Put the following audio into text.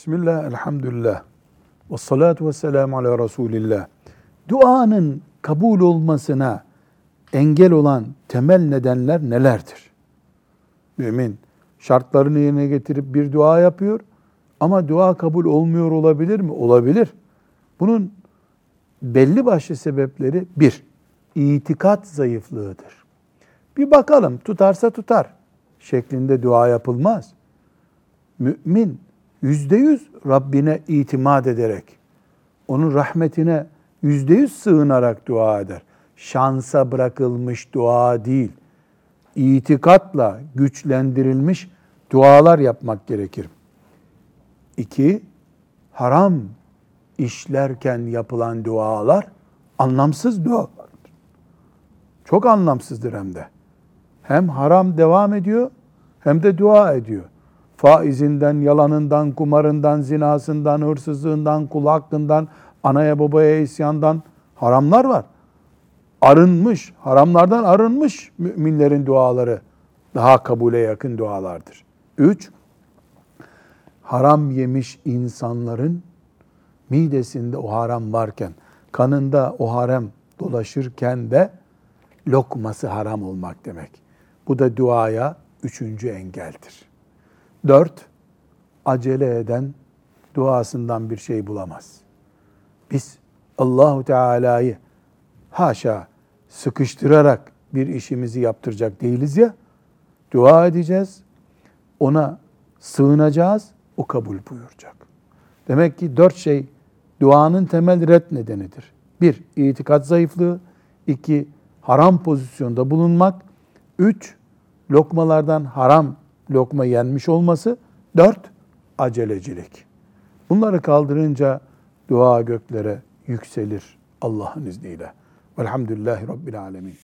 Bismillah, elhamdülillah. Ve salatu ve selamu ala Resulillah. Duanın kabul olmasına engel olan temel nedenler nelerdir? Mümin şartlarını yerine getirip bir dua yapıyor ama dua kabul olmuyor olabilir mi? Olabilir. Bunun belli başlı sebepleri bir, itikat zayıflığıdır. Bir bakalım tutarsa tutar şeklinde dua yapılmaz. Mümin yüzde yüz Rabbine itimat ederek, onun rahmetine yüzde yüz sığınarak dua eder. Şansa bırakılmış dua değil, itikatla güçlendirilmiş dualar yapmak gerekir. İki, haram işlerken yapılan dualar anlamsız dualardır. Çok anlamsızdır hem de. Hem haram devam ediyor hem de dua ediyor. Faizinden, yalanından, kumarından, zinasından, hırsızlığından, kul hakkından, anaya babaya isyandan haramlar var. Arınmış, haramlardan arınmış müminlerin duaları daha kabule yakın dualardır. Üç, haram yemiş insanların midesinde o haram varken, kanında o haram dolaşırken de lokması haram olmak demek. Bu da duaya üçüncü engeldir. Dört, acele eden duasından bir şey bulamaz. Biz Allahu Teala'yı haşa sıkıştırarak bir işimizi yaptıracak değiliz ya. Dua edeceğiz. Ona sığınacağız. O kabul buyuracak. Demek ki dört şey duanın temel red nedenidir. Bir, itikat zayıflığı. iki haram pozisyonda bulunmak. Üç, lokmalardan haram lokma yenmiş olması. Dört, acelecilik. Bunları kaldırınca dua göklere yükselir Allah'ın izniyle. Velhamdülillahi Rabbil Alemin.